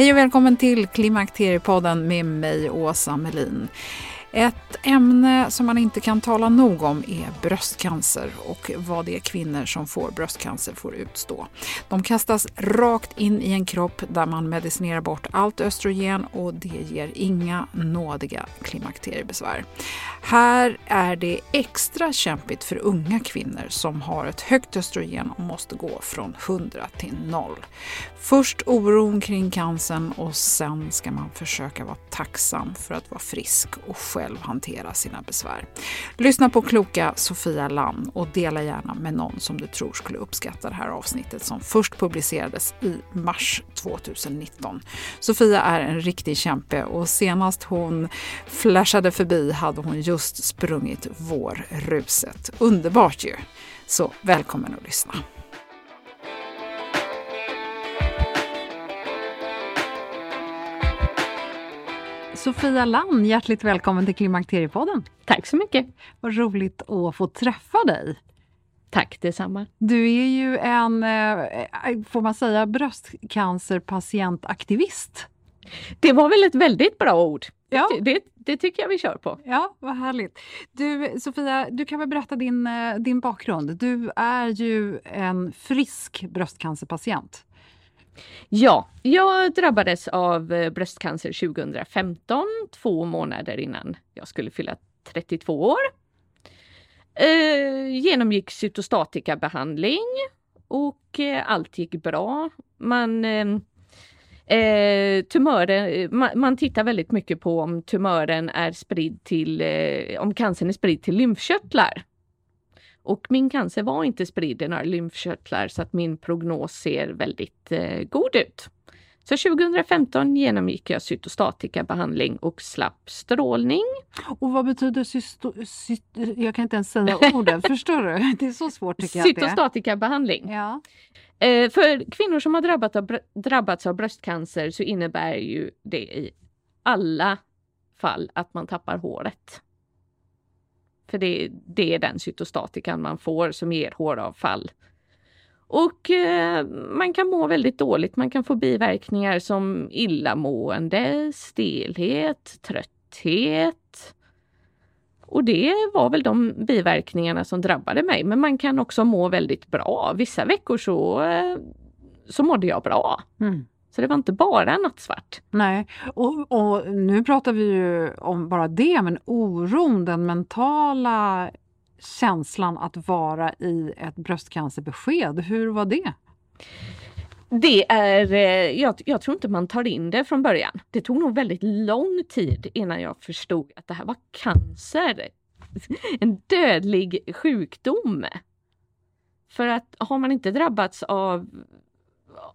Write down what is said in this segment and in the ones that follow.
Hej och välkommen till Klimakteriepodden med mig, Åsa Melin. Ett ämne som man inte kan tala nog om är bröstcancer och vad det är kvinnor som får bröstcancer får utstå. De kastas rakt in i en kropp där man medicinerar bort allt östrogen och det ger inga nådiga klimakteriebesvär. Här är det extra kämpigt för unga kvinnor som har ett högt östrogen och måste gå från 100 till 0. Först oron kring cancern och sen ska man försöka vara tacksam för att vara frisk och själv hantera sina besvär. Lyssna på kloka Sofia Lam och dela gärna med någon som du tror skulle uppskatta det här avsnittet som först publicerades i mars 2019. Sofia är en riktig kämpe och senast hon flashade förbi hade hon just sprungit vårruset. Underbart ju! Så välkommen att lyssna. Sofia Lann, hjärtligt välkommen till Klimakteriepodden. Tack så mycket. Vad roligt att få träffa dig. Tack detsamma. Du är ju en, eh, får man säga, bröstcancerpatientaktivist. Det var väl ett väldigt bra ord. Ja. Det, det, tycker jag vi kör på. Ja, vad härligt. Du, Sofia, du kan väl berätta din, eh, din bakgrund. Du är ju en frisk bröstcancerpatient. Ja, jag drabbades av eh, bröstcancer 2015, två månader innan jag skulle fylla 32 år. Eh, genomgick cytostatikabehandling och eh, allt gick bra. Man, eh, eh tumören, man, man, tittar väldigt mycket på om tumören är spridd till, eh, om cancern är spridd till lymfkörtlar. Och min cancer var inte spridd i några lymfkörtlar så att min prognos ser väldigt eh, god ut. Så 2015 genomgick jag cytostatikabehandling och slapp strålning. Och vad betyder cysto, cyst, Jag kan inte ens säga ordet, förstår du? Det är så svårt tycker jag. Cytostatikabehandling. Ja. Eh, för kvinnor som har drabbat av, drabbats av bröstcancer så innebär ju det i alla fall att man tappar håret. För det, det är den cytostatikan man får som ger håravfall. Och eh, man kan må väldigt dåligt. Man kan få biverkningar som illamående, stelhet, trötthet. Och det var väl de biverkningarna som drabbade mig. Men man kan också må väldigt bra. Vissa veckor så, eh, så mådde jag bra. Mm. Så det var inte bara nattsvart. Nej, och, och, nu pratar vi ju om bara det, men oron, den mentala känslan att vara i ett bröstcancerbesked, hur var det? Det är, eh, jag, jag, tror inte man tar in det från början. Det tog nog väldigt lång tid innan jag förstod att det här var cancer. En dödlig sjukdom. För att har man inte drabbats av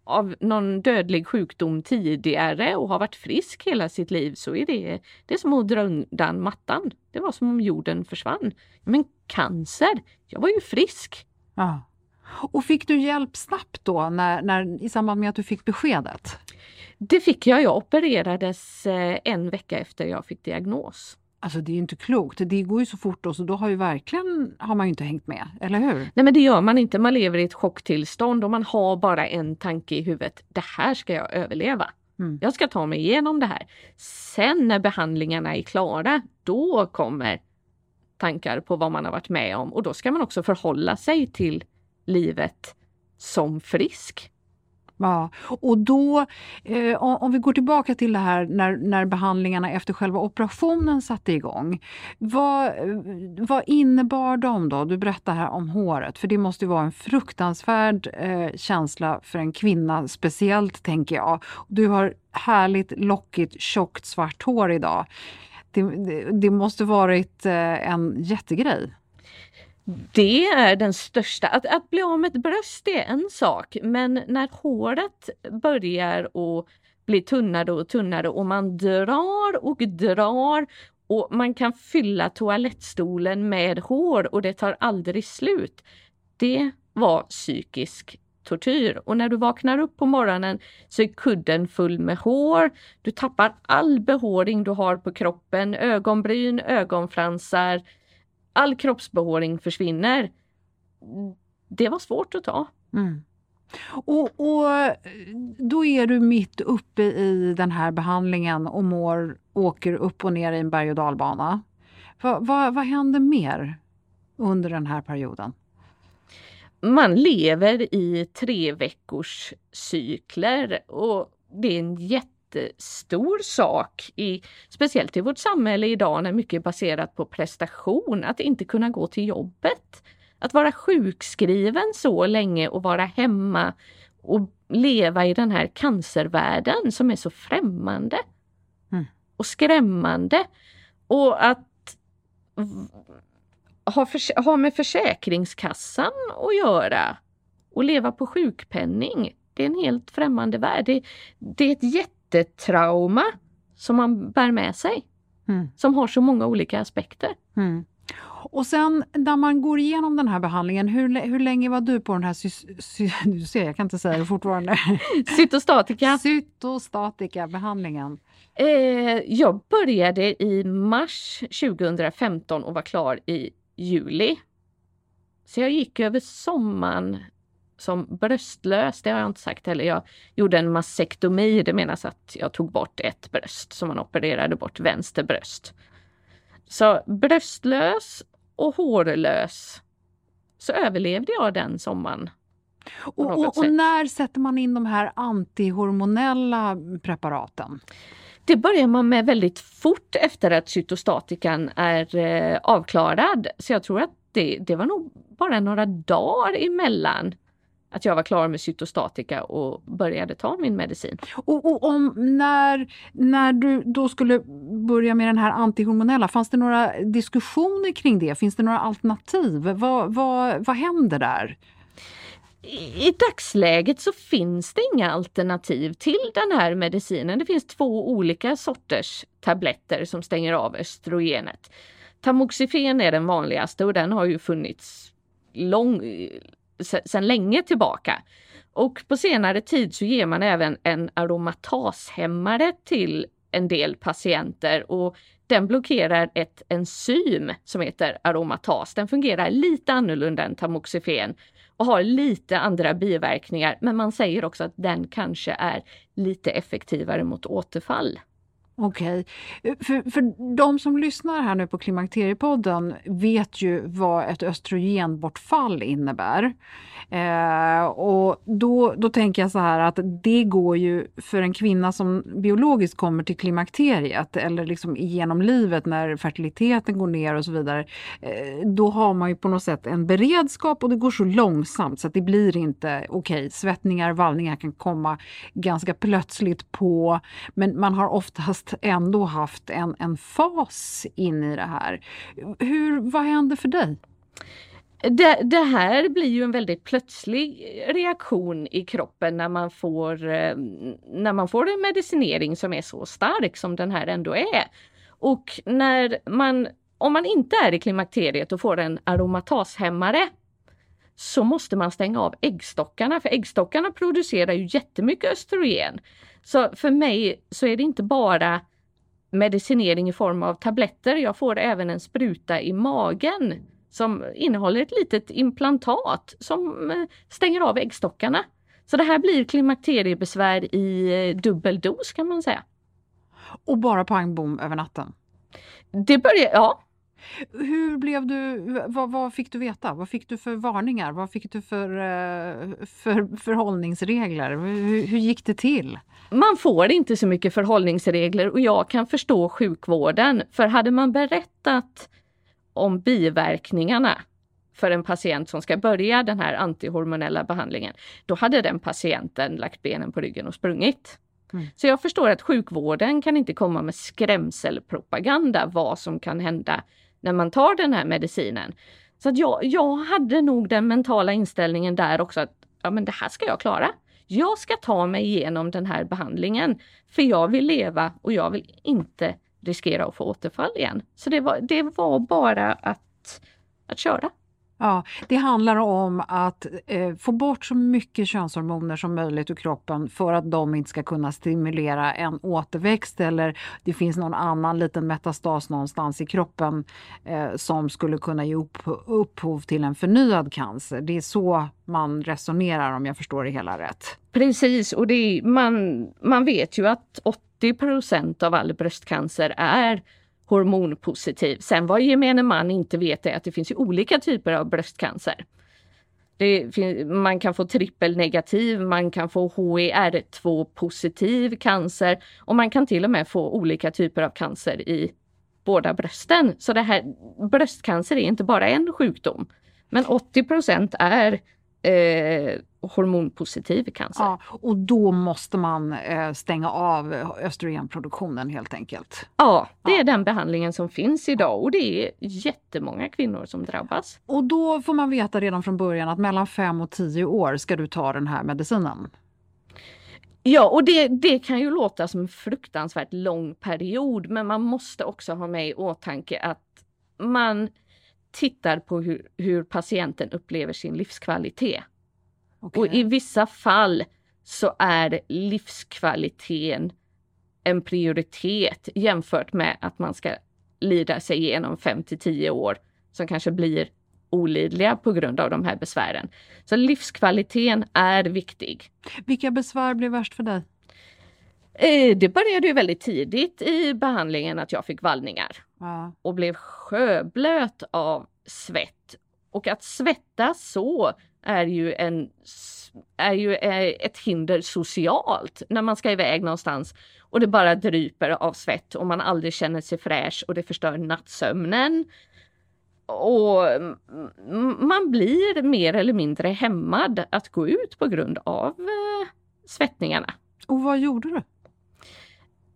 av någon dödlig sjukdom tidigare och har varit frisk hela sitt liv så är det, det är som att dra undan mattan. Det var som om jorden försvann. Men cancer, jag var ju frisk. Ja. Och fick du hjälp snabbt då när, när, i samband med att du fick beskedet? Det fick jag. Jag opererades eh, en vecka efter jag fick diagnos. Alltså det är inte klokt. Det går ju så fort då så då har ju verkligen har man ju inte hängt med, eller hur? Nej men det gör man inte. Man lever i ett chocktillstånd och man har bara en tanke i huvudet. Det här ska jag överleva. Mm. Jag ska ta mig igenom det här. Sen när behandlingarna är klara, då kommer tankar på vad man har varit med om och då ska man också förhålla sig till livet som frisk. Ja, och då, eh, om vi går tillbaka till det här när, när behandlingarna efter själva operationen satte igång. Vad, eh, vad innebar de då? Du berättar här om håret, för det måste vara en fruktansvärd eh, känsla för en kvinna, speciellt tänker jag. Du har härligt lockigt tjockt svart hår idag. Det, det, det måste varit eh, en jättegrej. Det är den största. Att, att bli av med ett bröst är en sak, men när håret börjar att bli tunnare och tunnare och man drar och drar och man kan fylla toalettstolen med hår och det tar aldrig slut. Det var psykisk tortyr och när du vaknar upp på morgonen så är kudden full med hår. Du tappar all behåring du har på kroppen, ögonbryn, ögonfransar, all kroppsbehåring försvinner. Det var svårt att ta. Mm. Och, och, då är du mitt uppe i den här behandlingen och mår, åker upp och ner i en berg och dalbana. Va, va, vad händer mer under den här perioden? Man lever i tre veckors cykler och det är en jätte jättestor sak, i, speciellt i vårt samhälle idag när mycket är baserat på prestation, att inte kunna gå till jobbet. Att vara sjukskriven så länge och vara hemma och leva i den här cancervärlden som är så främmande mm. och skrämmande. Och att ha, för, ha med Försäkringskassan att göra och leva på sjukpenning. Det är en helt främmande värld. Det, det är ett jätte jättetrauma som man bär med sig. Mm. Som har så många olika aspekter. Mm. Och sen när man går igenom den här behandlingen, hur, hur länge var du på den här sy, sy, du ser, jag kan inte säga det fortfarande. Cytostatika. Cytostatika-behandlingen. Eh, jag började i mars 2015 och var klar i juli. Så jag gick över sommaren som bröstlös, det har jag inte sagt heller. Jag gjorde en massektomi, det menas att jag tog bort ett bröst, så man opererade bort vänster bröst. Så bröstlös och hårlös så överlevde jag den sommaren. Och, och, och, när sätter man in de här antihormonella preparaten? Det börjar man med väldigt fort efter att cytostatikan är eh, avklarad. Så jag tror att det, det var nog bara några dagar emellan att jag var klar med cytostatika och började ta min medicin. Och, och, om när, när du då skulle börja med den här antihormonella, fanns det några diskussioner kring det? Finns det några alternativ? Vad, vad, vad händer där? I, dagsläget så finns det inga alternativ till den här medicinen. Det finns två olika sorters tabletter som stänger av östrogenet. Tamoxifen är den vanligaste och den har ju funnits lång, sedan länge tillbaka. Och på senare tid så ger man även en aromatashämmare till en del patienter och den blockerar ett enzym som heter aromatas. Den fungerar lite annorlunda än tamoxifen och har lite andra biverkningar men man säger också att den kanske är lite effektivare mot återfall. Okej. Okay. För, för de som lyssnar här nu på Klimakteriepodden vet ju vad ett östrogenbortfall innebär. Eh, och då, då tänker jag så här att det går ju för en kvinna som biologiskt kommer till klimakteriet eller liksom genom livet när fertiliteten går ner och så vidare. Eh, då har man ju på något sätt en beredskap och det går så långsamt så att det blir inte okej, okay, svettningar, vallningar kan komma ganska plötsligt på men man har oftast faktiskt ändå haft en, en fas in i det här. Hur, vad händer för dig? Det, det, här blir ju en väldigt plötslig reaktion i kroppen när man får, eh, när man får en medicinering som är så stark som den här ändå är. Och när man, om man inte är i klimakteriet och får en aromatashämmare så måste man stänga av äggstockarna för äggstockarna producerar ju jättemycket östrogen. Så för mig så är det inte bara medicinering i form av tabletter, jag får även en spruta i magen som innehåller ett litet implantat som eh, stänger av äggstockarna. Så det här blir klimakteriebesvär i eh, dubbel dos kan man säga. Och bara pang bom över natten? Det börjar, ja. Hur blev du, vad, vad, fick du veta? Vad fick du för varningar? Vad fick du för, eh, för förhållningsregler? Hur, hur gick det till? Man får inte så mycket förhållningsregler och jag kan förstå sjukvården. För hade man berättat om biverkningarna för en patient som ska börja den här antihormonella behandlingen, då hade den patienten lagt benen på ryggen och sprungit. Mm. Så jag förstår att sjukvården kan inte komma med skrämselpropaganda vad som kan hända när man tar den här medicinen. Så att jag, jag hade nog den mentala inställningen där också att ja, men det här ska jag klara. Jag ska ta mig igenom den här behandlingen för jag vill leva och jag vill inte riskera att få återfall igen. Så det var, det var bara att, att köra. Ja, det handlar om att eh, få bort så mycket könshormoner som möjligt ur kroppen för att de inte ska kunna stimulera en återväxt eller det finns någon annan liten metastas någonstans i kroppen eh, som skulle kunna ge upp, upphov till en förnyad cancer. Det är så man resonerar om jag förstår det hela rätt. Precis, och det är, man, man vet ju att 80% av all bröstcancer är hormonpositiv. Sen vad gemene man inte vet är att det finns olika typer av bröstcancer. Finns, man kan få trippelnegativ, man kan få HER2 positiv cancer och man kan till och med få olika typer av cancer i båda brösten. Så det här bröstcancer är inte bara en sjukdom. Men 80% är eh, hormonpositiv cancer. Ja, och då måste man eh, stänga av östrogenproduktionen helt enkelt. Ja, det ja. är den behandlingen som finns idag och det är jättemånga kvinnor som drabbas. Och då får man veta redan från början att mellan 5 och 10 år ska du ta den här medicinen. Ja, och det, det kan ju låta som en fruktansvärt lång period, men man måste också ha med i åtanke att man tittar på hur, hur patienten upplever sin livskvalitet. Okay. Och i vissa fall så är livskvaliteten en prioritet jämfört med att man ska lida sig igenom 5 till 10 år som kanske blir olidliga på grund av de här besvären. Så livskvaliteten är viktig. Vilka besvär blev värst för dig? Eh, det började ju väldigt tidigt i behandlingen att jag fick vallningar ja. och blev sjöblöt av svett. Och att svettas så är ju, en, är ju eh, ett hinder socialt när man ska iväg någonstans och det bara dryper av svett och man aldrig känner sig fräsch och det förstör nattsömnen. Och man blir mer eller mindre hämmad att gå ut på grund av eh, svettningarna. Och vad gjorde du?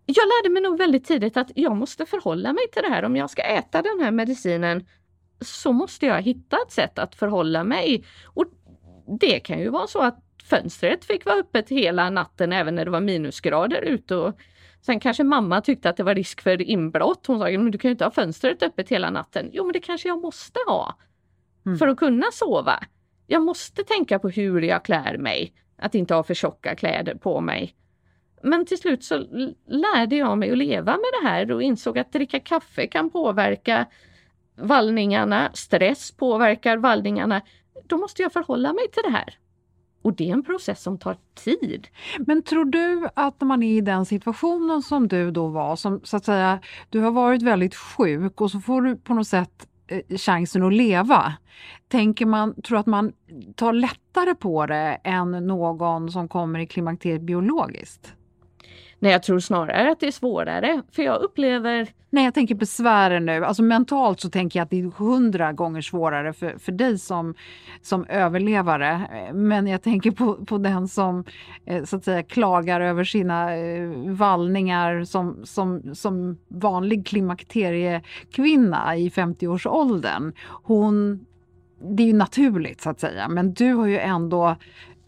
Jag lärde mig nog väldigt tidigt att jag måste förhålla mig till det här. Om jag ska äta den här medicinen så måste jag hitta ett sätt att förhålla mig. Och det kan ju vara så att fönstret fick vara öppet hela natten även när det var minusgrader ute. Och sen kanske mamma tyckte att det var risk för inbrott. Hon sa, men du kan ju inte ha fönstret öppet hela natten. Jo, men det kanske jag måste ha. Mm. För att kunna sova. Jag måste tänka på hur jag klär mig. Att inte ha för tjocka kläder på mig. Men till slut så lärde jag mig att leva med det här och insåg att dricka kaffe kan påverka vallningarna, stress påverkar vallningarna, då måste jag förhålla mig till det här. Och det är en process som tar tid. Men tror du att när man är i den situationen som du då var, som så att säga, du har varit väldigt sjuk och så får du på något sätt eh, chansen att leva. Tänker man, tror att man tar lättare på det än någon som kommer i klimakteriet biologiskt? Nej, jag tror snarare att det är svårare. För jag upplever... Nej, jag tänker besvären nu. Alltså mentalt så tänker jag att det är hundra gånger svårare för, för dig som, som överlevare. Men jag tänker på, på den som eh, så att säga klagar över sina eh, vallningar som, som, som vanlig klimakteriekvinna i 50-årsåldern. Hon det är ju naturligt så att säga, men du har ju ändå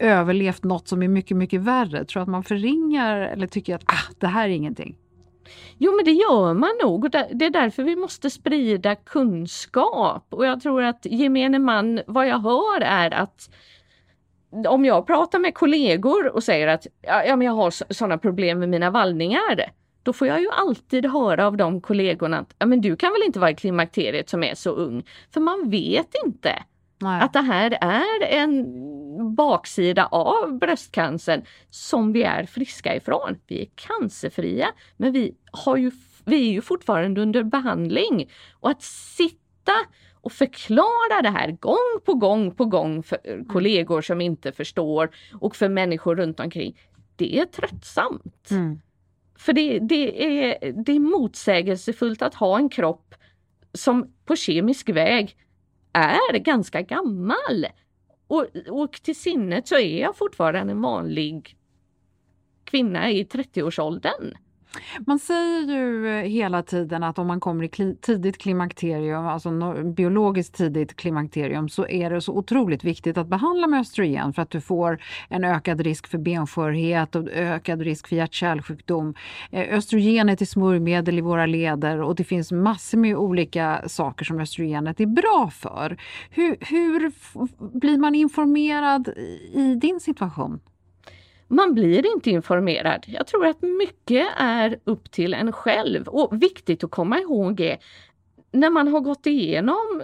överlevt något som är mycket, mycket värre? Tror att man förringar eller tycker att ah, det här är ingenting? Jo men det gör man nog och det är därför vi måste sprida kunskap och jag tror att gemene man, vad jag hör är att om jag pratar med kollegor och säger att ja, men jag har sådana problem med mina vallningar, då får jag ju alltid höra av de kollegorna att ja, men du kan väl inte vara i klimakteriet som är så ung? För man vet inte Nej. att det här är en baksida av bröstcancern som vi är friska ifrån. Vi är cancerfria men vi, har ju, vi är ju fortfarande under behandling. Och att sitta och förklara det här gång på gång på gång för mm. kollegor som inte förstår och för människor runt omkring. Det är tröttsamt. Mm. För det, det, är, det är motsägelsefullt att ha en kropp som på kemisk väg är ganska gammal. Och, och till sinnet så är jag fortfarande en vanlig kvinna i 30-årsåldern. Man säger ju eh, hela tiden att om man kommer i tidigt klimakterium, alltså biologiskt tidigt klimakterium, så är det så otroligt viktigt att behandla med östrogen för att du får en ökad risk för benskörhet och ökad risk för hjärt-kärlsjukdom. Eh, östrogenet är smörjmedel i våra leder och det finns massor med olika saker som östrogenet är bra för. Hur, hur blir man informerad i din situation? Man blir inte informerad. Jag tror att mycket är upp till en själv och viktigt att komma ihåg är när man har gått igenom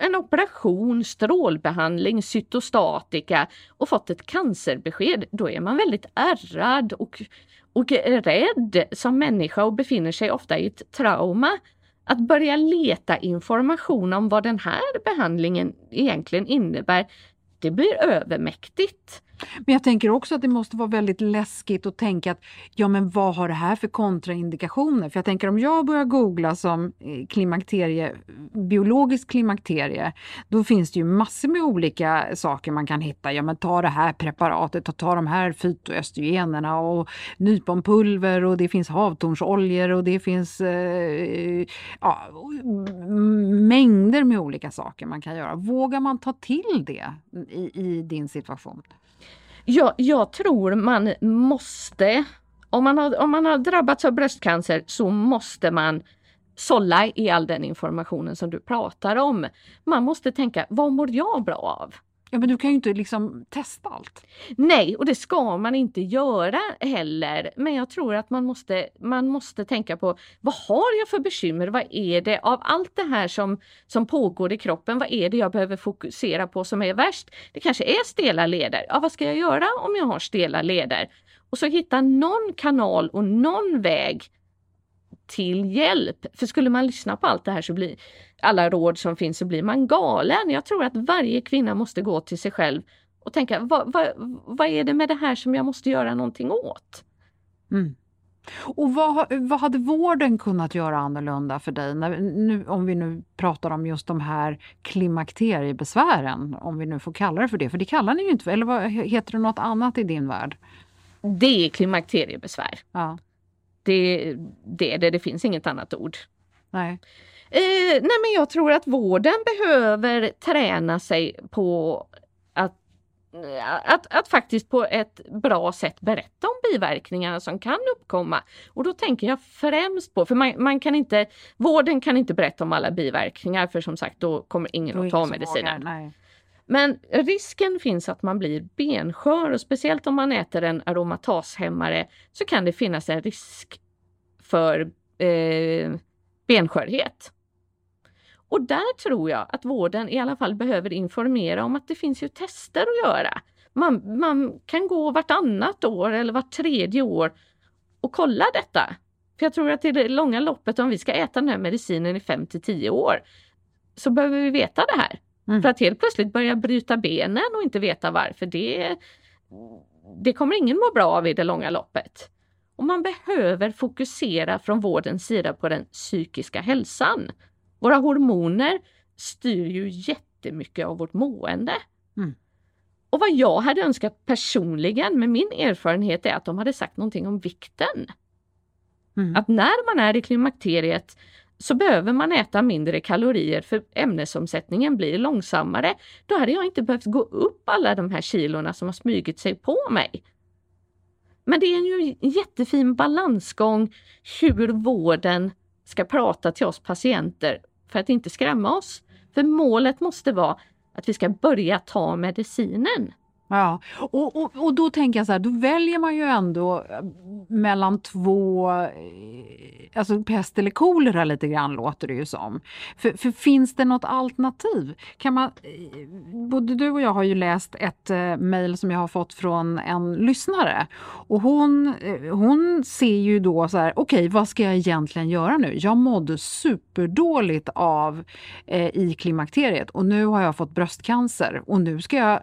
en operation, strålbehandling, cytostatika och fått ett cancerbesked, då är man väldigt ärrad och, och rädd som människa och befinner sig ofta i ett trauma. Att börja leta information om vad den här behandlingen egentligen innebär, det blir övermäktigt. Men jag tänker också att det måste vara väldigt läskigt att tänka att ja men vad har det här för kontraindikationer? För jag tänker om jag börjar googla som eh, klimakterie, biologisk klimakterie, då finns det ju massor med olika saker man kan hitta. Ja men ta det här preparatet och ta de här fytoöstrogenerna och nyponpulver och det finns havtornsoljor och det finns eh, ja, mängder med olika saker man kan göra. Vågar man ta till det i, i din situation? Jag, jag tror man måste, om man, har, om man har drabbats av bröstcancer så måste man sålla i all den informationen som du pratar om. Man måste tänka, vad mår jag bra av? Ja men du kan ju inte liksom testa allt. Nej och det ska man inte göra heller. Men jag tror att man måste, man måste tänka på vad har jag för bekymmer? Vad är det av allt det här som, som pågår i kroppen? Vad är det jag behöver fokusera på som är värst? Det kanske är stela leder. Ja vad ska jag göra om jag har stela leder? Och så hitta någon kanal och någon väg till hjälp. För skulle man lyssna på allt det här så blir alla råd som finns så blir man galen. Jag tror att varje kvinna måste gå till sig själv och tänka vad, vad, vad är det med det här som jag måste göra någonting åt? Mm. Och vad, vad hade vården kunnat göra annorlunda för dig, när, nu, om vi nu pratar om just de här klimakteriebesvären, om vi nu får kalla det för det, för det kallar ni ju inte, eller vad, heter det något annat i din värld? Det är klimakteriebesvär. Ja. Det, det, det, det finns inget annat ord. Nej. Eh, nej men jag tror att vården behöver träna sig på att, att, att faktiskt på ett bra sätt berätta om biverkningarna som kan uppkomma. Och då tänker jag främst på, för man, man kan inte, vården kan inte berätta om alla biverkningar för som sagt då kommer ingen att ta medicinen. Men risken finns att man blir benskör och speciellt om man äter en aromatashämmare så kan det finnas en risk för eh, benskörhet. Och där tror jag att vården i alla fall behöver informera om att det finns ju tester att göra. Man, man kan gå vartannat år eller vart tredje år och kolla detta. För jag tror att i det långa loppet, om vi ska äta den här medicinen i 5 till 10 år, så behöver vi veta det här. Mm. För att helt plötsligt börja bryta benen och inte veta varför, det, det kommer ingen må bra av i det långa loppet. Och man behöver fokusera från vårdens sida på den psykiska hälsan. Våra hormoner styr ju jättemycket av vårt mående. Mm. Och vad jag hade önskat personligen med min erfarenhet är att de hade sagt någonting om vikten. Mm. Att när man är i klimakteriet så behöver man äta mindre kalorier för ämnesomsättningen blir långsammare. Då hade jag inte behövt gå upp alla de här kilorna som har smugit sig på mig. Men det är ju en jättefin balansgång hur vården ska prata till oss patienter för att inte skrämma oss. För målet måste vara att vi ska börja ta medicinen. Ja, och, och, och då tänker jag så här, då väljer man ju ändå eh, mellan två, eh, alltså pest eller kolera lite grann låter det ju som. För, för finns det något alternativ? Kan man, eh, både du och jag har ju läst ett eh, mejl som jag har fått från en lyssnare och hon, hon ser ju då så här, okej okay, vad ska jag egentligen göra nu? Jag mådde superdåligt av eh, i klimakteriet och nu har jag fått bröstcancer och nu ska jag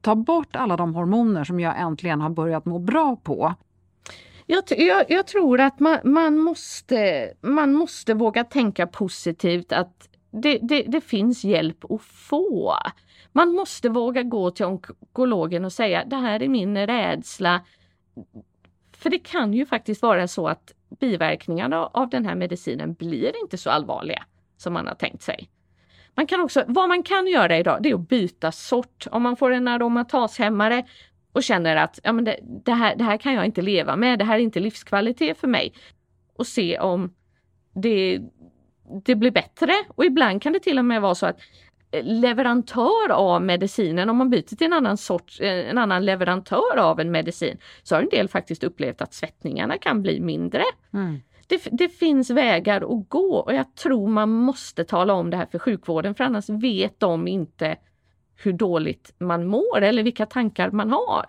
ta bort alla de hormoner som jag äntligen har börjat må bra på. Jag, jag, jag tror att man, man, måste, man måste våga tänka positivt att det, det, det, finns hjälp att få. Man måste våga gå till onkologen och säga det här är min rädsla. För det kan ju faktiskt vara så att biverkningarna av den här medicinen blir inte så allvarliga som man har tänkt sig. Man kan också, vad man kan göra idag det är att byta sort. Om man får en aromatashämmare och känner att ja, men det, det, här, det här kan jag inte leva med, det här är inte livskvalitet för mig. Och se om det, det blir bättre. Och ibland kan det till och med vara så att eh, leverantör av medicinen, om man byter till en annan sort, eh, en annan leverantör av en medicin, så har en del faktiskt upplevt att svettningarna kan bli mindre. Mm det, det, finns vägar att gå och jag tror man måste tala om det här för sjukvården för annars vet de inte hur dåligt man mår eller vilka tankar man har.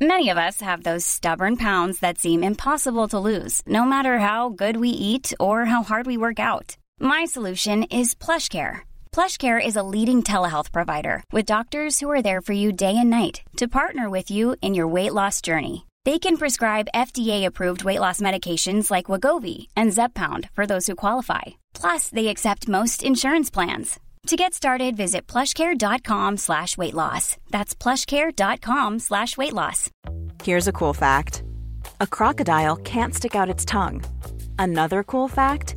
Many of us have those stubborn pounds that seem impossible to lose, no matter how good we eat or how hard we work out. My solution is PlushCare. PlushCare is a leading telehealth provider with doctors who are there for you day and night to partner with you in your weight loss journey. They can prescribe FDA-approved weight loss medications like Wagovi and Zepbound for those who qualify. Plus, they accept most insurance plans. To get started, visit plushcare.com slash weight loss. That's plushcare.com slash weight loss. Here's a cool fact. A crocodile can't stick out its tongue. Another cool fact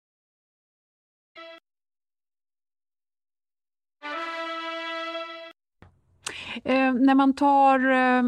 Eh, när, man tar, eh,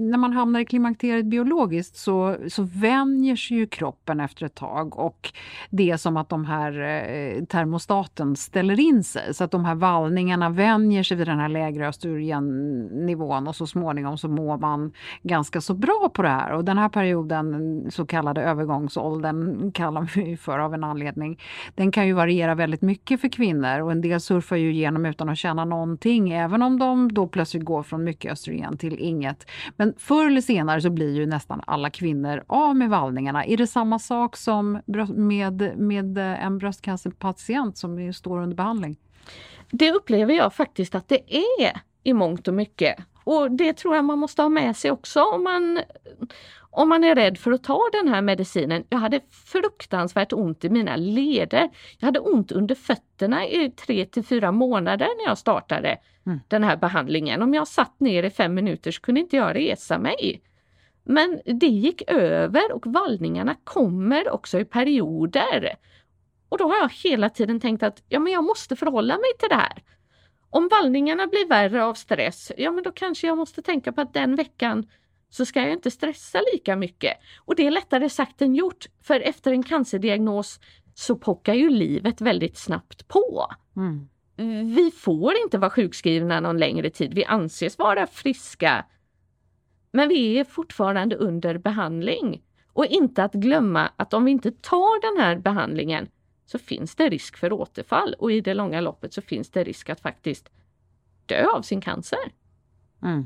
när man hamnar i klimakteriet biologiskt så, så vänjer sig ju kroppen efter ett tag och det är som att de här eh, termostaten ställer in sig. Så att de här vallningarna vänjer sig vid den här lägre östrogennivån och så småningom så mår man ganska så bra på det här. Och den här perioden, så kallade övergångsåldern kallar vi för av en anledning, den kan ju variera väldigt mycket för kvinnor. Och en del surfar ju igenom utan att känna någonting även om de då plötsligt plötsligt går från mycket östrogen till inget. Men förr eller senare så blir ju nästan alla kvinnor av med vallningarna. Är det samma sak som med, med eh, en bröstcancerpatient som står under behandling? Det upplever jag faktiskt att det är i mångt och mycket. Och det tror jag man måste ha med sig också om man om man är rädd för att ta den här medicinen. Jag hade fruktansvärt ont i mina leder. Jag hade ont under fötterna i tre till fyra månader när jag startade mm. den här behandlingen. Om jag satt ner i fem minuter så kunde inte jag resa mig. Men det gick över och vallningarna kommer också i perioder. Och då har jag hela tiden tänkt att ja, men jag måste förhålla mig till det här. Om vallningarna blir värre av stress, ja men då kanske jag måste tänka på att den veckan så ska jag inte stressa lika mycket. Och det är lättare sagt än gjort, för efter en cancerdiagnos så pockar ju livet väldigt snabbt på. Mm. Vi får inte vara sjukskrivna någon längre tid, vi anses vara friska. Men vi är fortfarande under behandling. Och inte att glömma att om vi inte tar den här behandlingen så finns det risk för återfall och i det långa loppet så finns det risk att faktiskt dö av sin cancer. Mm.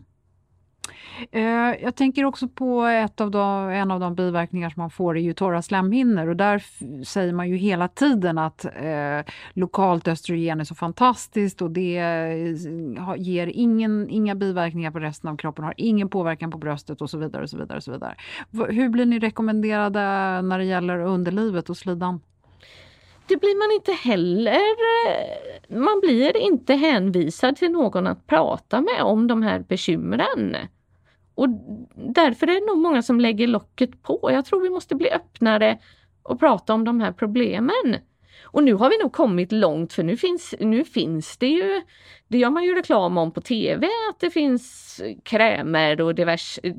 Eh, jag tänker också på ett av de, en av de biverkningar som man får är ju torra slemhinnor och där säger man ju hela tiden att eh, lokalt östrogen är så fantastiskt och det eh, ger ingen, inga biverkningar på resten av kroppen, har ingen påverkan på bröstet och så vidare. och så vidare, och så vidare. Hur blir ni rekommenderade när det gäller underlivet och slidan? Det blir man inte heller. Eh, man blir inte hänvisad till någon att prata med om de här bekymren. Och därför är det nog många som lägger locket på. Jag tror vi måste bli öppnare och prata om de här problemen. Och nu har vi nog kommit långt för nu finns, nu finns det ju, det gör man ju reklam om på TV, att det finns krämer och diverse, eh,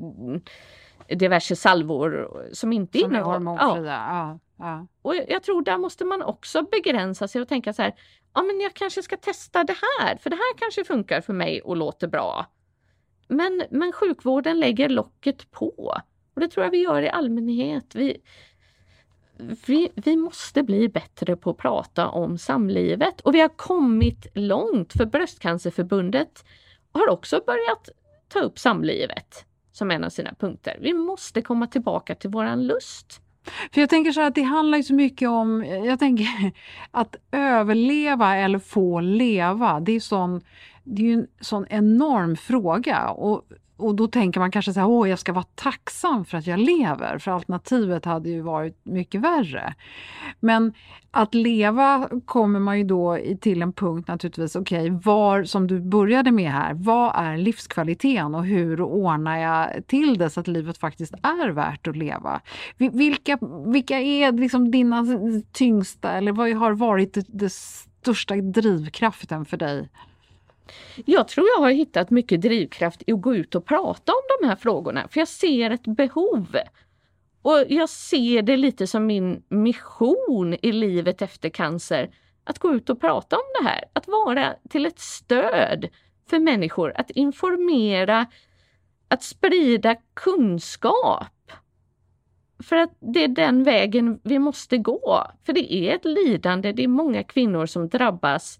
diverse salvor som inte som innehåller hormonfria. Ja. Ja. Och jag tror där måste man också begränsa sig och tänka så här, ja men jag kanske ska testa det här, för det här kanske funkar för mig och låter bra. Men, men sjukvården lägger locket på. Och det tror jag vi gör i allmänhet. Vi, vi, vi måste bli bättre på att prata om samlivet och vi har kommit långt för Bröstcancerförbundet har också börjat ta upp samlivet som en av sina punkter. Vi måste komma tillbaka till våran lust. För jag tänker så här att det handlar ju så mycket om, jag tänker att överleva eller få leva, det är, sån, det är ju en sån enorm fråga. Och och då tänker man kanske så här, åh jag ska vara tacksam för att jag lever, för alternativet hade ju varit mycket värre. Men att leva kommer man ju då till en punkt naturligtvis, okej, okay, var, som du började med här, vad är livskvaliteten och hur ordnar jag till det så att livet faktiskt är värt att leva? Vilka, vilka är liksom dina tyngsta, eller vad har varit det, det största drivkraften för dig jag tror jag har hittat mycket drivkraft i att gå ut och prata om de här frågorna, för jag ser ett behov. Och jag ser det lite som min mission i livet efter cancer, att gå ut och prata om det här, att vara till ett stöd för människor, att informera, att sprida kunskap. För att det är den vägen vi måste gå. För det är ett lidande, det är många kvinnor som drabbas.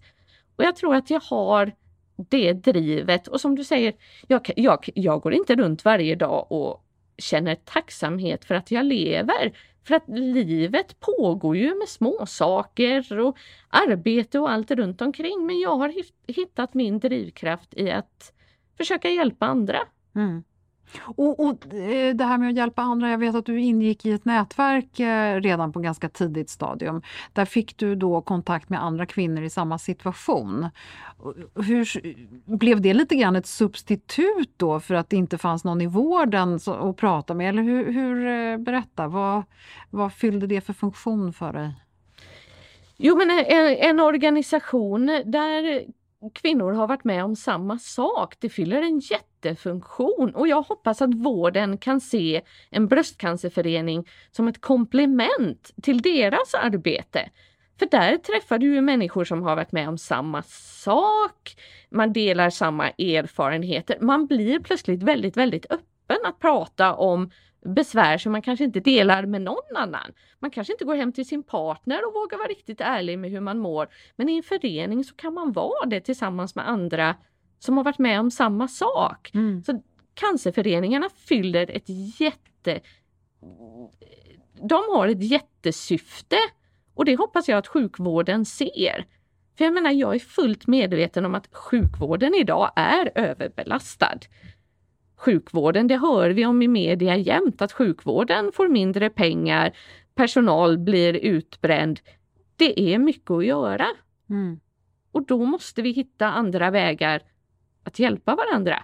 Och jag tror att jag har det drivet och som du säger, jag, jag, jag går inte runt varje dag och känner tacksamhet för att jag lever. För att livet pågår ju med små saker och arbete och allt runt omkring. Men jag har hittat min drivkraft i att försöka hjälpa andra. Mm. Och, och, eh, det här med att hjälpa andra, jag vet att du ingick i ett nätverk eh, redan på ganska tidigt stadium. Där fick du då kontakt med andra kvinnor i samma situation. Eh, hur, blev det lite grann ett substitut då för att det inte fanns någon i vården att prata med? Eller hur, hur berätta, vad, vad fyllde det för funktion för dig? Jo men en, en organisation där kvinnor har varit med om samma sak. Det fyller en jättefunktion och jag hoppas att vården kan se en bröstcancerförening som ett komplement till deras arbete. För där träffar du ju människor som har varit med om samma sak, man delar samma erfarenheter, man blir plötsligt väldigt, väldigt öppen att prata om besvär som man kanske inte delar med någon annan. Man kanske inte går hem till sin partner och vågar vara riktigt ärlig med hur man mår. Men i en förening så kan man vara det tillsammans med andra som har varit med om samma sak. Mm. Så Cancerföreningarna fyller ett jätte... De har ett jättesyfte och det hoppas jag att sjukvården ser. För jag menar, jag är fullt medveten om att sjukvården idag är överbelastad. Sjukvården. Det hör vi om i media jämt att sjukvården får mindre pengar, personal blir utbränd. Det är mycket att göra. Mm. Och då måste vi hitta andra vägar att hjälpa varandra.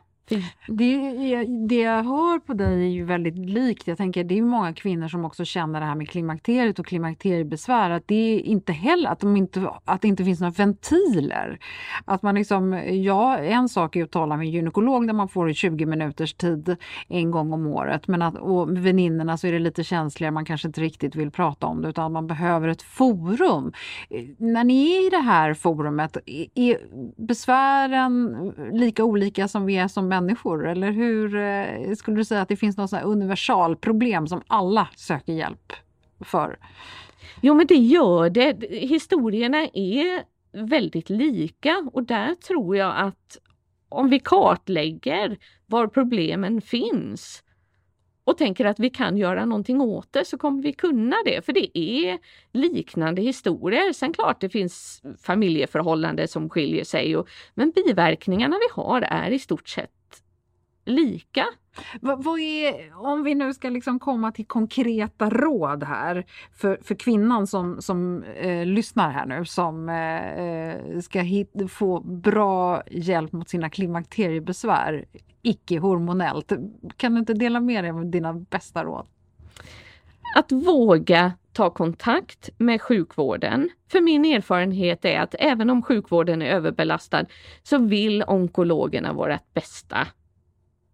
Det, det jag hör på dig är ju väldigt likt. Jag tänker det är många kvinnor som också känner det här med klimakteriet och klimakteriebesvär. Att det inte heller att, de inte, att det inte finns några ventiler. Att man liksom, ja, en sak är att tala med en gynekolog där man får 20 minuters tid en gång om året. Men att, och med väninnorna så är det lite känsligare, man kanske inte riktigt vill prata om det utan man behöver ett forum. När ni är i det här forumet, är besvären lika olika som vi är som människor människor? Eller hur eh, skulle du säga att det finns något universalproblem som alla söker hjälp för? Jo men det gör det. Historierna är väldigt lika och där tror jag att om vi kartlägger var problemen finns och tänker att vi kan göra någonting åt det så kommer vi kunna det. För det är liknande historier. Sen klart det finns familjeförhållanden som skiljer sig, och, men biverkningarna vi har är i stort sett lika. Vad, vad är, om vi nu ska liksom komma till konkreta råd här för, för kvinnan som, som eh, lyssnar här nu som eh, eh, ska hit, få bra hjälp mot sina klimakteriebesvär icke-hormonellt. Kan du inte dela med dig av dina bästa råd? Att våga ta kontakt med sjukvården. För min erfarenhet är att även om sjukvården är överbelastad så vill onkologerna vårt bästa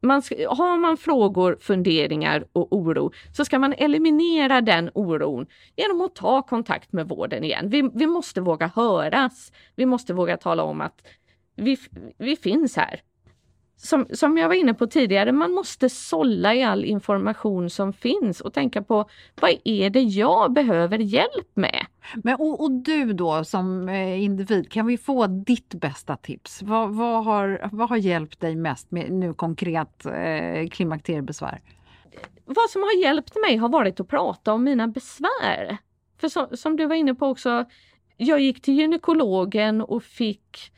man ska, har man frågor, funderingar och oro så ska man eliminera den oron genom att ta kontakt med vården igen. Vi, vi måste våga höras. Vi måste våga tala om att vi, vi finns här som, som jag var inne på tidigare, man måste sålla i all information som finns och tänka på vad är det jag behöver hjälp med? Men, och, och du då som eh, individ, kan vi få ditt bästa tips? Vad, vad, har, vad har hjälpt dig mest med nu konkret eh, klimakteriebesvär? Vad som har hjälpt mig har varit att prata om mina besvär. För så, som du var inne på också, jag gick till gynekologen och fick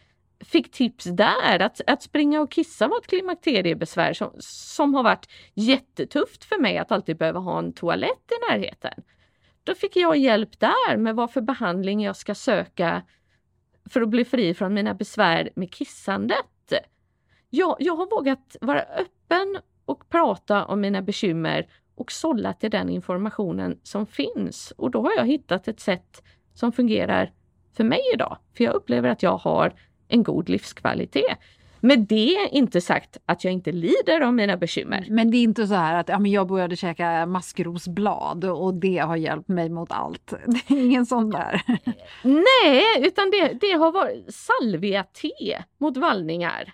fick tips där. Att, att springa och kissa var ett klimakteriebesvär som, som har varit jättetufft för mig att alltid behöva ha en toalett i närheten. Då fick jag hjälp där med vad för behandling jag ska söka för att bli fri från mina besvär med kissandet. Jag, jag har vågat vara öppen och prata om mina bekymmer och sålla till den informationen som finns. Och då har jag hittat ett sätt som fungerar för mig idag. För jag upplever att jag har en god livskvalitet. Med det inte sagt att jag inte lider av mina bekymmer. Men det är inte så här att ja, men jag började käka maskrosblad och det har hjälpt mig mot allt. Det är ingen sån där. Nej, utan det, det har varit salvia-te mot vallningar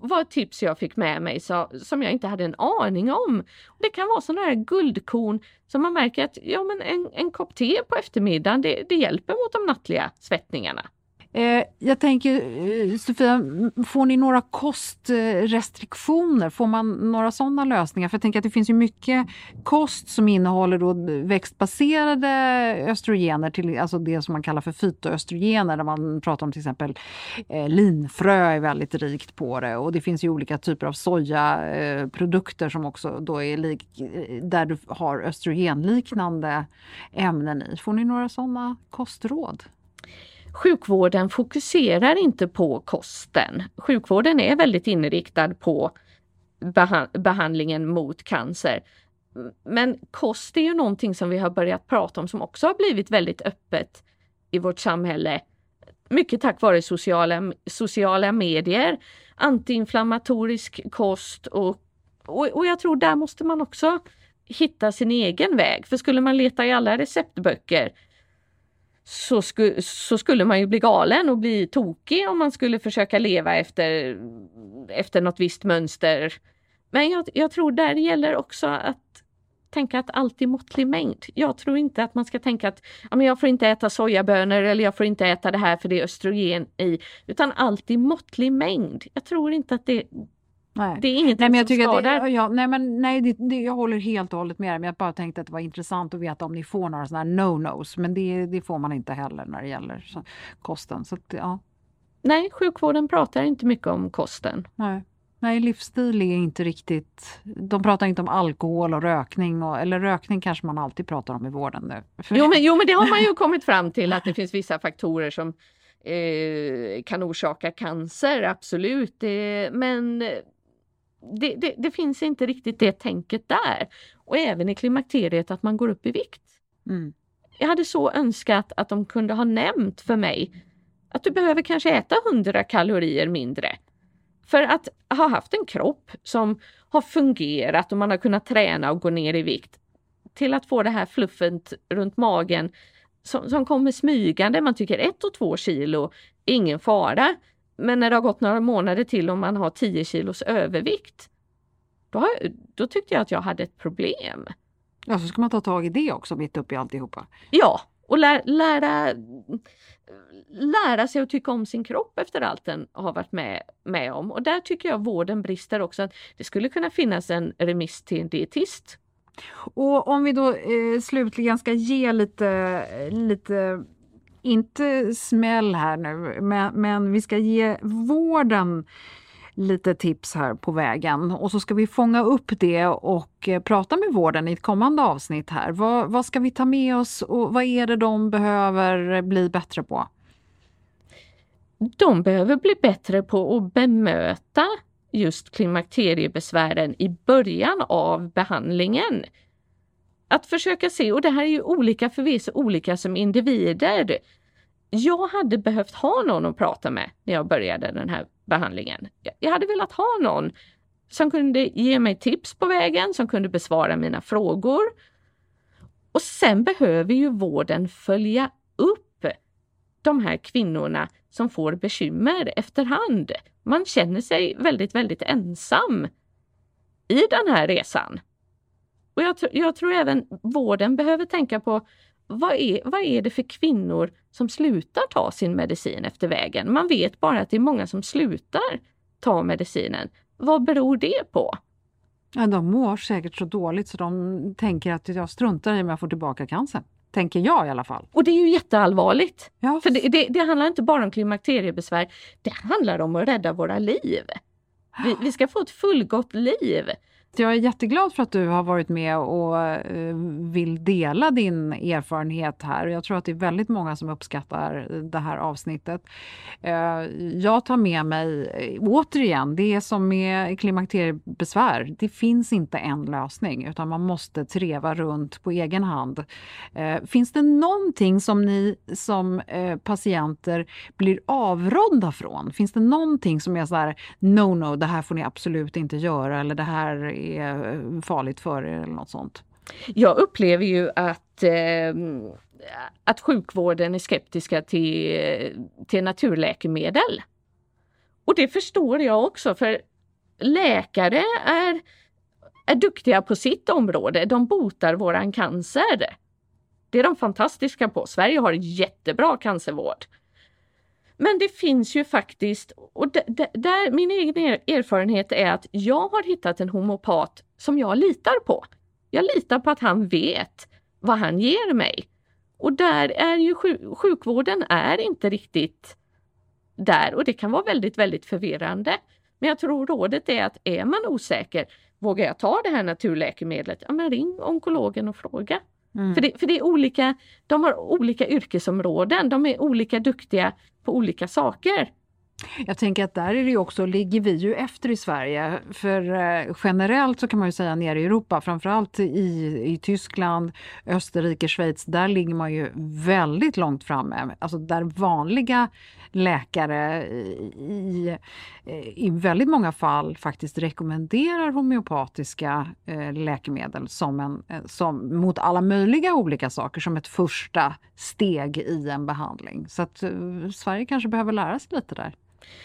var ett tips jag fick med mig så, som jag inte hade en aning om. Det kan vara sådana här guldkorn som man märker att ja, men en, en kopp te på eftermiddagen det, det hjälper mot de nattliga svettningarna. Eh, jag tänker, eh, Sofia, får ni några kostrestriktioner? Får man några sådana lösningar? För jag tänker att det finns ju mycket kost som innehåller då växtbaserade östrogener, till, alltså det som man kallar för fytoöstrogener, där man pratar om till exempel eh, linfrö är väldigt rikt på det och det finns ju olika typer av sojaprodukter eh, som också då är lik, där du har östrogenliknande ämnen i. Får ni några sådana kostråd? Sjukvården fokuserar inte på kosten. Sjukvården är väldigt inriktad på behandlingen mot cancer. Men kost är ju någonting som vi har börjat prata om som också har blivit väldigt öppet i vårt samhälle. Mycket tack vare sociala, sociala medier, antiinflammatorisk kost och, och, och jag tror där måste man också hitta sin egen väg. För skulle man leta i alla receptböcker så, sku, så skulle man ju bli galen och bli tokig om man skulle försöka leva efter, efter något visst mönster. Men jag, jag tror där gäller också att tänka att allt är måttlig mängd. Jag tror inte att man ska tänka att ja, men jag får inte äta sojabönor eller jag får inte äta det här för det är östrogen i, utan allt i måttlig mängd. Jag tror inte att det Nej. Det är ingenting nej, men jag som skadar. Det, ja, nej, men, nej det, det, jag håller helt och hållet med dig. Men jag bara tänkte att det var intressant att veta om ni får några sådana här no-nos. Men det, det, får man inte heller när det gäller så, kosten. Så att, ja. Nej, sjukvården pratar inte mycket om kosten. Nej. Nej, livsstil är inte riktigt... De pratar inte om alkohol och rökning, och, eller rökning kanske man alltid pratar om i vården nu. Jo men, jo, men det har man ju kommit fram till att det finns vissa faktorer som eh, kan orsaka cancer, absolut. Det, men det, det, det, finns inte riktigt det tänket där. Och även i klimakteriet att man går upp i vikt. Mm. Jag hade så önskat att de kunde ha nämnt för mig att du behöver kanske äta 100 kalorier mindre. För att ha haft en kropp som har fungerat och man har kunnat träna och gå ner i vikt till att få det här fluffet runt magen som, som kommer smygande. Man tycker ett och två kilo, ingen fara. Men när det har gått några månader till och man har 10 kilos övervikt, då, har, då tyckte jag att jag hade ett problem. Ja, så ska man ta tag i det också mitt uppe i alltihopa. Ja, och lä, lära, lära sig att tycka om sin kropp efter allt den har varit med, med om. Och där tycker jag vården brister också. Att det skulle kunna finnas en remiss till en dietist. Och om vi då eh, slutligen ska ge lite, lite inte smäll här nu, men, men vi ska ge vården lite tips här på vägen och så ska vi fånga upp det och eh, prata med vården i ett kommande avsnitt här. Vad, vad ska vi ta med oss och vad är det de behöver bli bättre på? De behöver bli bättre på att bemöta just klimakteriebesvären i början av behandlingen. Att försöka se, och det här är ju olika förvisso olika som individer. Jag hade behövt ha någon att prata med när jag började den här behandlingen. Jag hade velat ha någon som kunde ge mig tips på vägen, som kunde besvara mina frågor. Och sen behöver ju vården följa upp de här kvinnorna som får bekymmer efterhand. Man känner sig väldigt, väldigt ensam i den här resan. Och jag, jag tror även vården behöver tänka på vad är, vad är det för kvinnor som slutar ta sin medicin efter vägen? Man vet bara att det är många som slutar ta medicinen. Vad beror det på? Ja, de mår säkert så dåligt så de tänker att jag struntar i om jag får tillbaka cancern. Tänker jag i alla fall. Och det är ju jätteallvarligt. Ja. För det, det, det handlar inte bara om klimakteriebesvär, det handlar om att rädda våra liv. Vi, vi ska få ett fullgott liv. Jag är jätteglad för att du har varit med och eh, vill dela din erfarenhet här. Jag tror att det är väldigt många som uppskattar det här avsnittet. Eh, jag tar med mig, eh, återigen, det är som med klimakteriebesvär. Det finns inte en lösning utan man måste treva runt på egen hand. Finns det någonting som ni som patienter blir avrådda från? Finns det någonting som är så här, no, no, det här får ni absolut inte göra eller det här är farligt för er eller något sånt? Jag upplever ju att eh, att sjukvården är skeptiska till, till naturläkemedel. Och det förstår jag också för läkare är, är duktiga på sitt område. De botar våran cancer. Det är de fantastiska på. Sverige har jättebra cancervård. Men det finns ju faktiskt, och där, min egen erfarenhet är att jag har hittat en homopat som jag litar på. Jag litar på att han vet vad han ger mig. Och där är ju sjukvården är inte riktigt där och det kan vara väldigt, väldigt förvirrande. Men jag tror rådet är att är man osäker, vågar jag ta det här naturläkemedlet? Ja, men ring onkologen och fråga. Mm. För, det, för det är olika, de har olika yrkesområden, de är olika duktiga på olika saker. Jag tänker att där är det också, ligger vi ju efter i Sverige. För eh, generellt så kan man ju säga nere i Europa, framförallt i, i Tyskland, Österrike, Schweiz, där ligger man ju väldigt långt framme. Alltså där vanliga läkare i, i eh, väldigt många fall faktiskt rekommenderar homeopatiska eh, läkemedel som en, eh, som, mot alla möjliga olika saker som ett första steg i en behandling. Så att eh, Sverige kanske behöver lära sig lite där.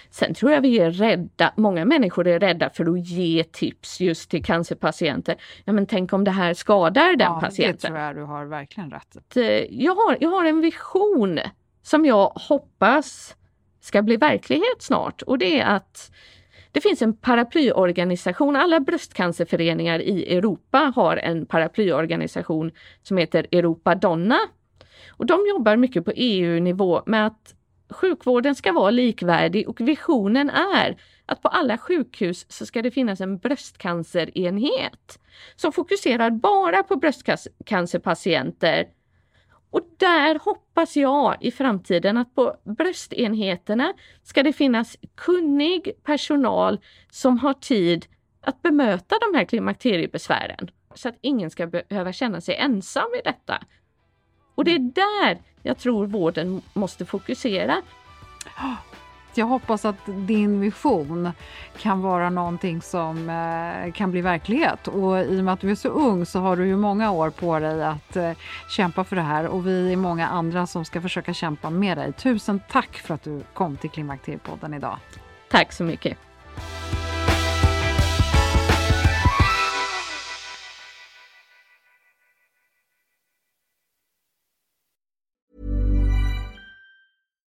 Sen tror jag vi är rädda, många människor är rädda för att ge tips just till cancerpatienter. Ja men tänk om det här skadar den ja, patienten. Det tror jag du har verkligen rätt. Jag har, jag har en vision som jag hoppas ska bli verklighet snart och det är att det finns en paraplyorganisation, alla bröstcancerföreningar i Europa har en paraplyorganisation som heter Europa Donna. Och de jobbar mycket på EU-nivå med att sjukvården ska vara likvärdig och visionen är att på alla sjukhus så ska det finnas en bröstcancerenhet som fokuserar bara på bröstcancerpatienter. Och där hoppas jag i framtiden att på bröstenheterna ska det finnas kunnig personal som har tid att bemöta de här klimakteriebesvären så att ingen ska behöva känna sig ensam i detta. Och det är där jag tror vården måste fokusera. Jag hoppas att din vision kan vara någonting som eh, kan bli verklighet. Och i och med att du är så ung så har du ju många år på dig att eh, kämpa för det här och vi är många andra som ska försöka kämpa med dig. Tusen tack för att du kom till Klimakteriepodden idag. Tack så mycket.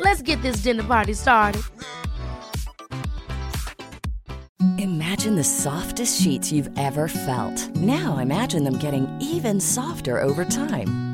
Let's get this dinner party started. Imagine the softest sheets you've ever felt. Now imagine them getting even softer over time.